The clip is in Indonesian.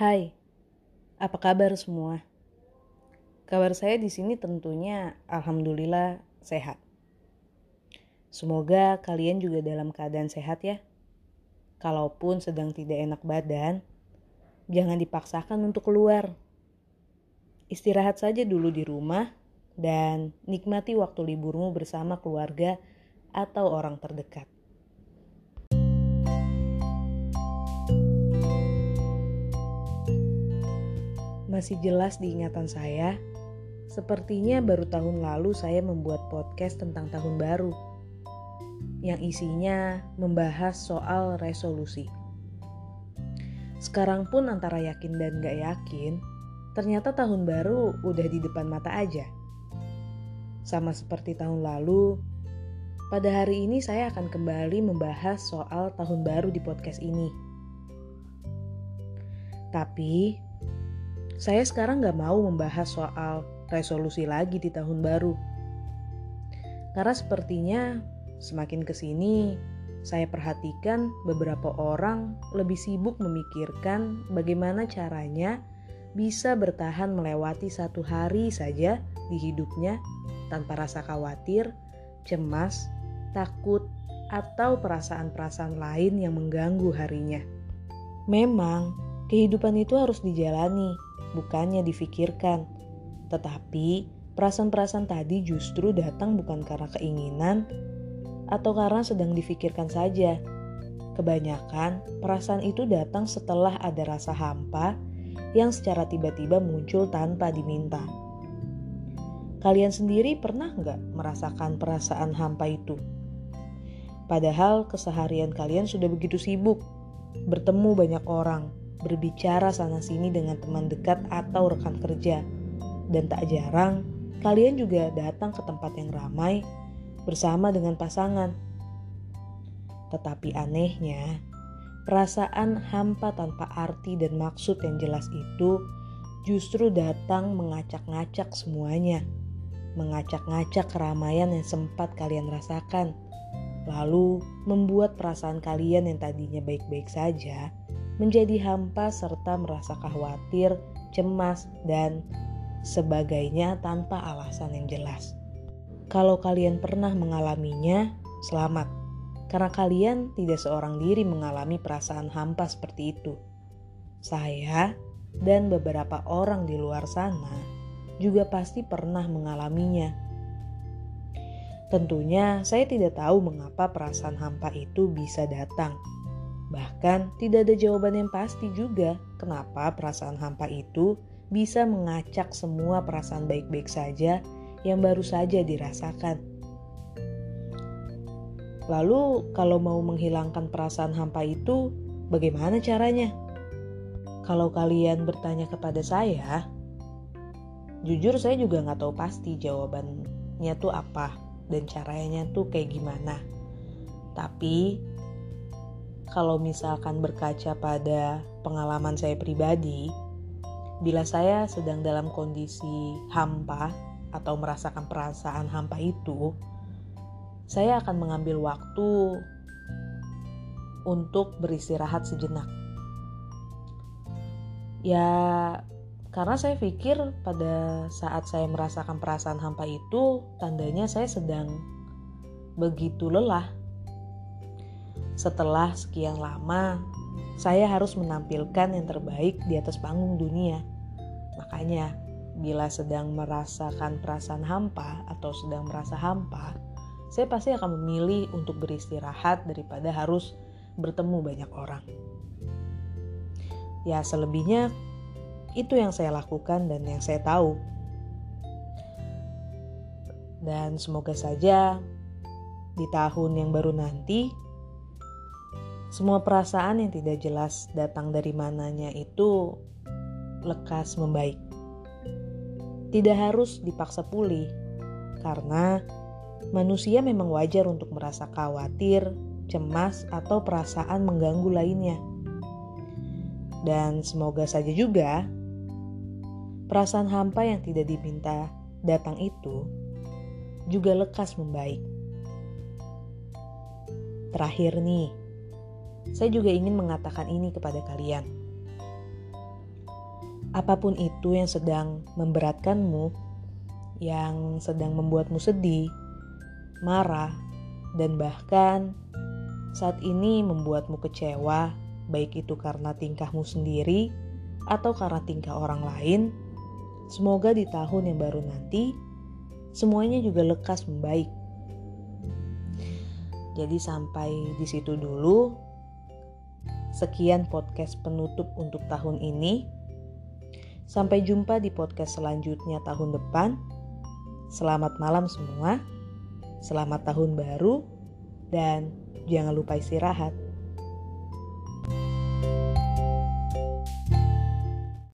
Hai, apa kabar semua? Kabar saya di sini tentunya alhamdulillah sehat. Semoga kalian juga dalam keadaan sehat ya. Kalaupun sedang tidak enak badan, jangan dipaksakan untuk keluar. Istirahat saja dulu di rumah dan nikmati waktu liburmu bersama keluarga atau orang terdekat. Masih jelas di ingatan saya, sepertinya baru tahun lalu saya membuat podcast tentang tahun baru yang isinya membahas soal resolusi. Sekarang pun antara yakin dan gak yakin, ternyata tahun baru udah di depan mata aja. Sama seperti tahun lalu, pada hari ini saya akan kembali membahas soal tahun baru di podcast ini. Tapi, saya sekarang nggak mau membahas soal resolusi lagi di tahun baru. Karena sepertinya semakin ke sini, saya perhatikan beberapa orang lebih sibuk memikirkan bagaimana caranya bisa bertahan melewati satu hari saja di hidupnya tanpa rasa khawatir, cemas, takut, atau perasaan-perasaan lain yang mengganggu harinya. Memang, kehidupan itu harus dijalani bukannya difikirkan. Tetapi perasaan-perasaan tadi justru datang bukan karena keinginan atau karena sedang difikirkan saja. Kebanyakan perasaan itu datang setelah ada rasa hampa yang secara tiba-tiba muncul tanpa diminta. Kalian sendiri pernah nggak merasakan perasaan hampa itu? Padahal keseharian kalian sudah begitu sibuk, bertemu banyak orang, berbicara sana-sini dengan teman dekat atau rekan kerja. Dan tak jarang, kalian juga datang ke tempat yang ramai bersama dengan pasangan. Tetapi anehnya, perasaan hampa tanpa arti dan maksud yang jelas itu justru datang mengacak-ngacak semuanya. Mengacak-ngacak keramaian yang sempat kalian rasakan. Lalu membuat perasaan kalian yang tadinya baik-baik saja menjadi hampa serta merasa khawatir, cemas, dan sebagainya tanpa alasan yang jelas. Kalau kalian pernah mengalaminya, selamat. Karena kalian tidak seorang diri mengalami perasaan hampa seperti itu. Saya dan beberapa orang di luar sana juga pasti pernah mengalaminya. Tentunya saya tidak tahu mengapa perasaan hampa itu bisa datang Bahkan tidak ada jawaban yang pasti juga kenapa perasaan hampa itu bisa mengacak semua perasaan baik-baik saja yang baru saja dirasakan. Lalu kalau mau menghilangkan perasaan hampa itu, bagaimana caranya? Kalau kalian bertanya kepada saya, jujur saya juga nggak tahu pasti jawabannya tuh apa dan caranya tuh kayak gimana. Tapi kalau misalkan berkaca pada pengalaman saya pribadi, bila saya sedang dalam kondisi hampa atau merasakan perasaan hampa itu, saya akan mengambil waktu untuk beristirahat sejenak. Ya, karena saya pikir pada saat saya merasakan perasaan hampa itu, tandanya saya sedang begitu lelah setelah sekian lama, saya harus menampilkan yang terbaik di atas panggung dunia. Makanya, bila sedang merasakan perasaan hampa atau sedang merasa hampa, saya pasti akan memilih untuk beristirahat daripada harus bertemu banyak orang. Ya, selebihnya itu yang saya lakukan dan yang saya tahu. Dan semoga saja di tahun yang baru nanti semua perasaan yang tidak jelas datang dari mananya itu lekas membaik. Tidak harus dipaksa pulih, karena manusia memang wajar untuk merasa khawatir, cemas, atau perasaan mengganggu lainnya. Dan semoga saja juga perasaan hampa yang tidak diminta datang itu juga lekas membaik. Terakhir nih, saya juga ingin mengatakan ini kepada kalian. apa pun itu yang sedang memberatkanmu, yang sedang membuatmu sedih, marah, dan bahkan saat ini membuatmu kecewa, baik itu karena tingkahmu sendiri atau karena tingkah orang lain. Semoga di tahun yang baru nanti semuanya juga lekas membaik. Jadi sampai di situ dulu. Sekian podcast penutup untuk tahun ini. Sampai jumpa di podcast selanjutnya tahun depan. Selamat malam semua. Selamat tahun baru dan jangan lupa istirahat.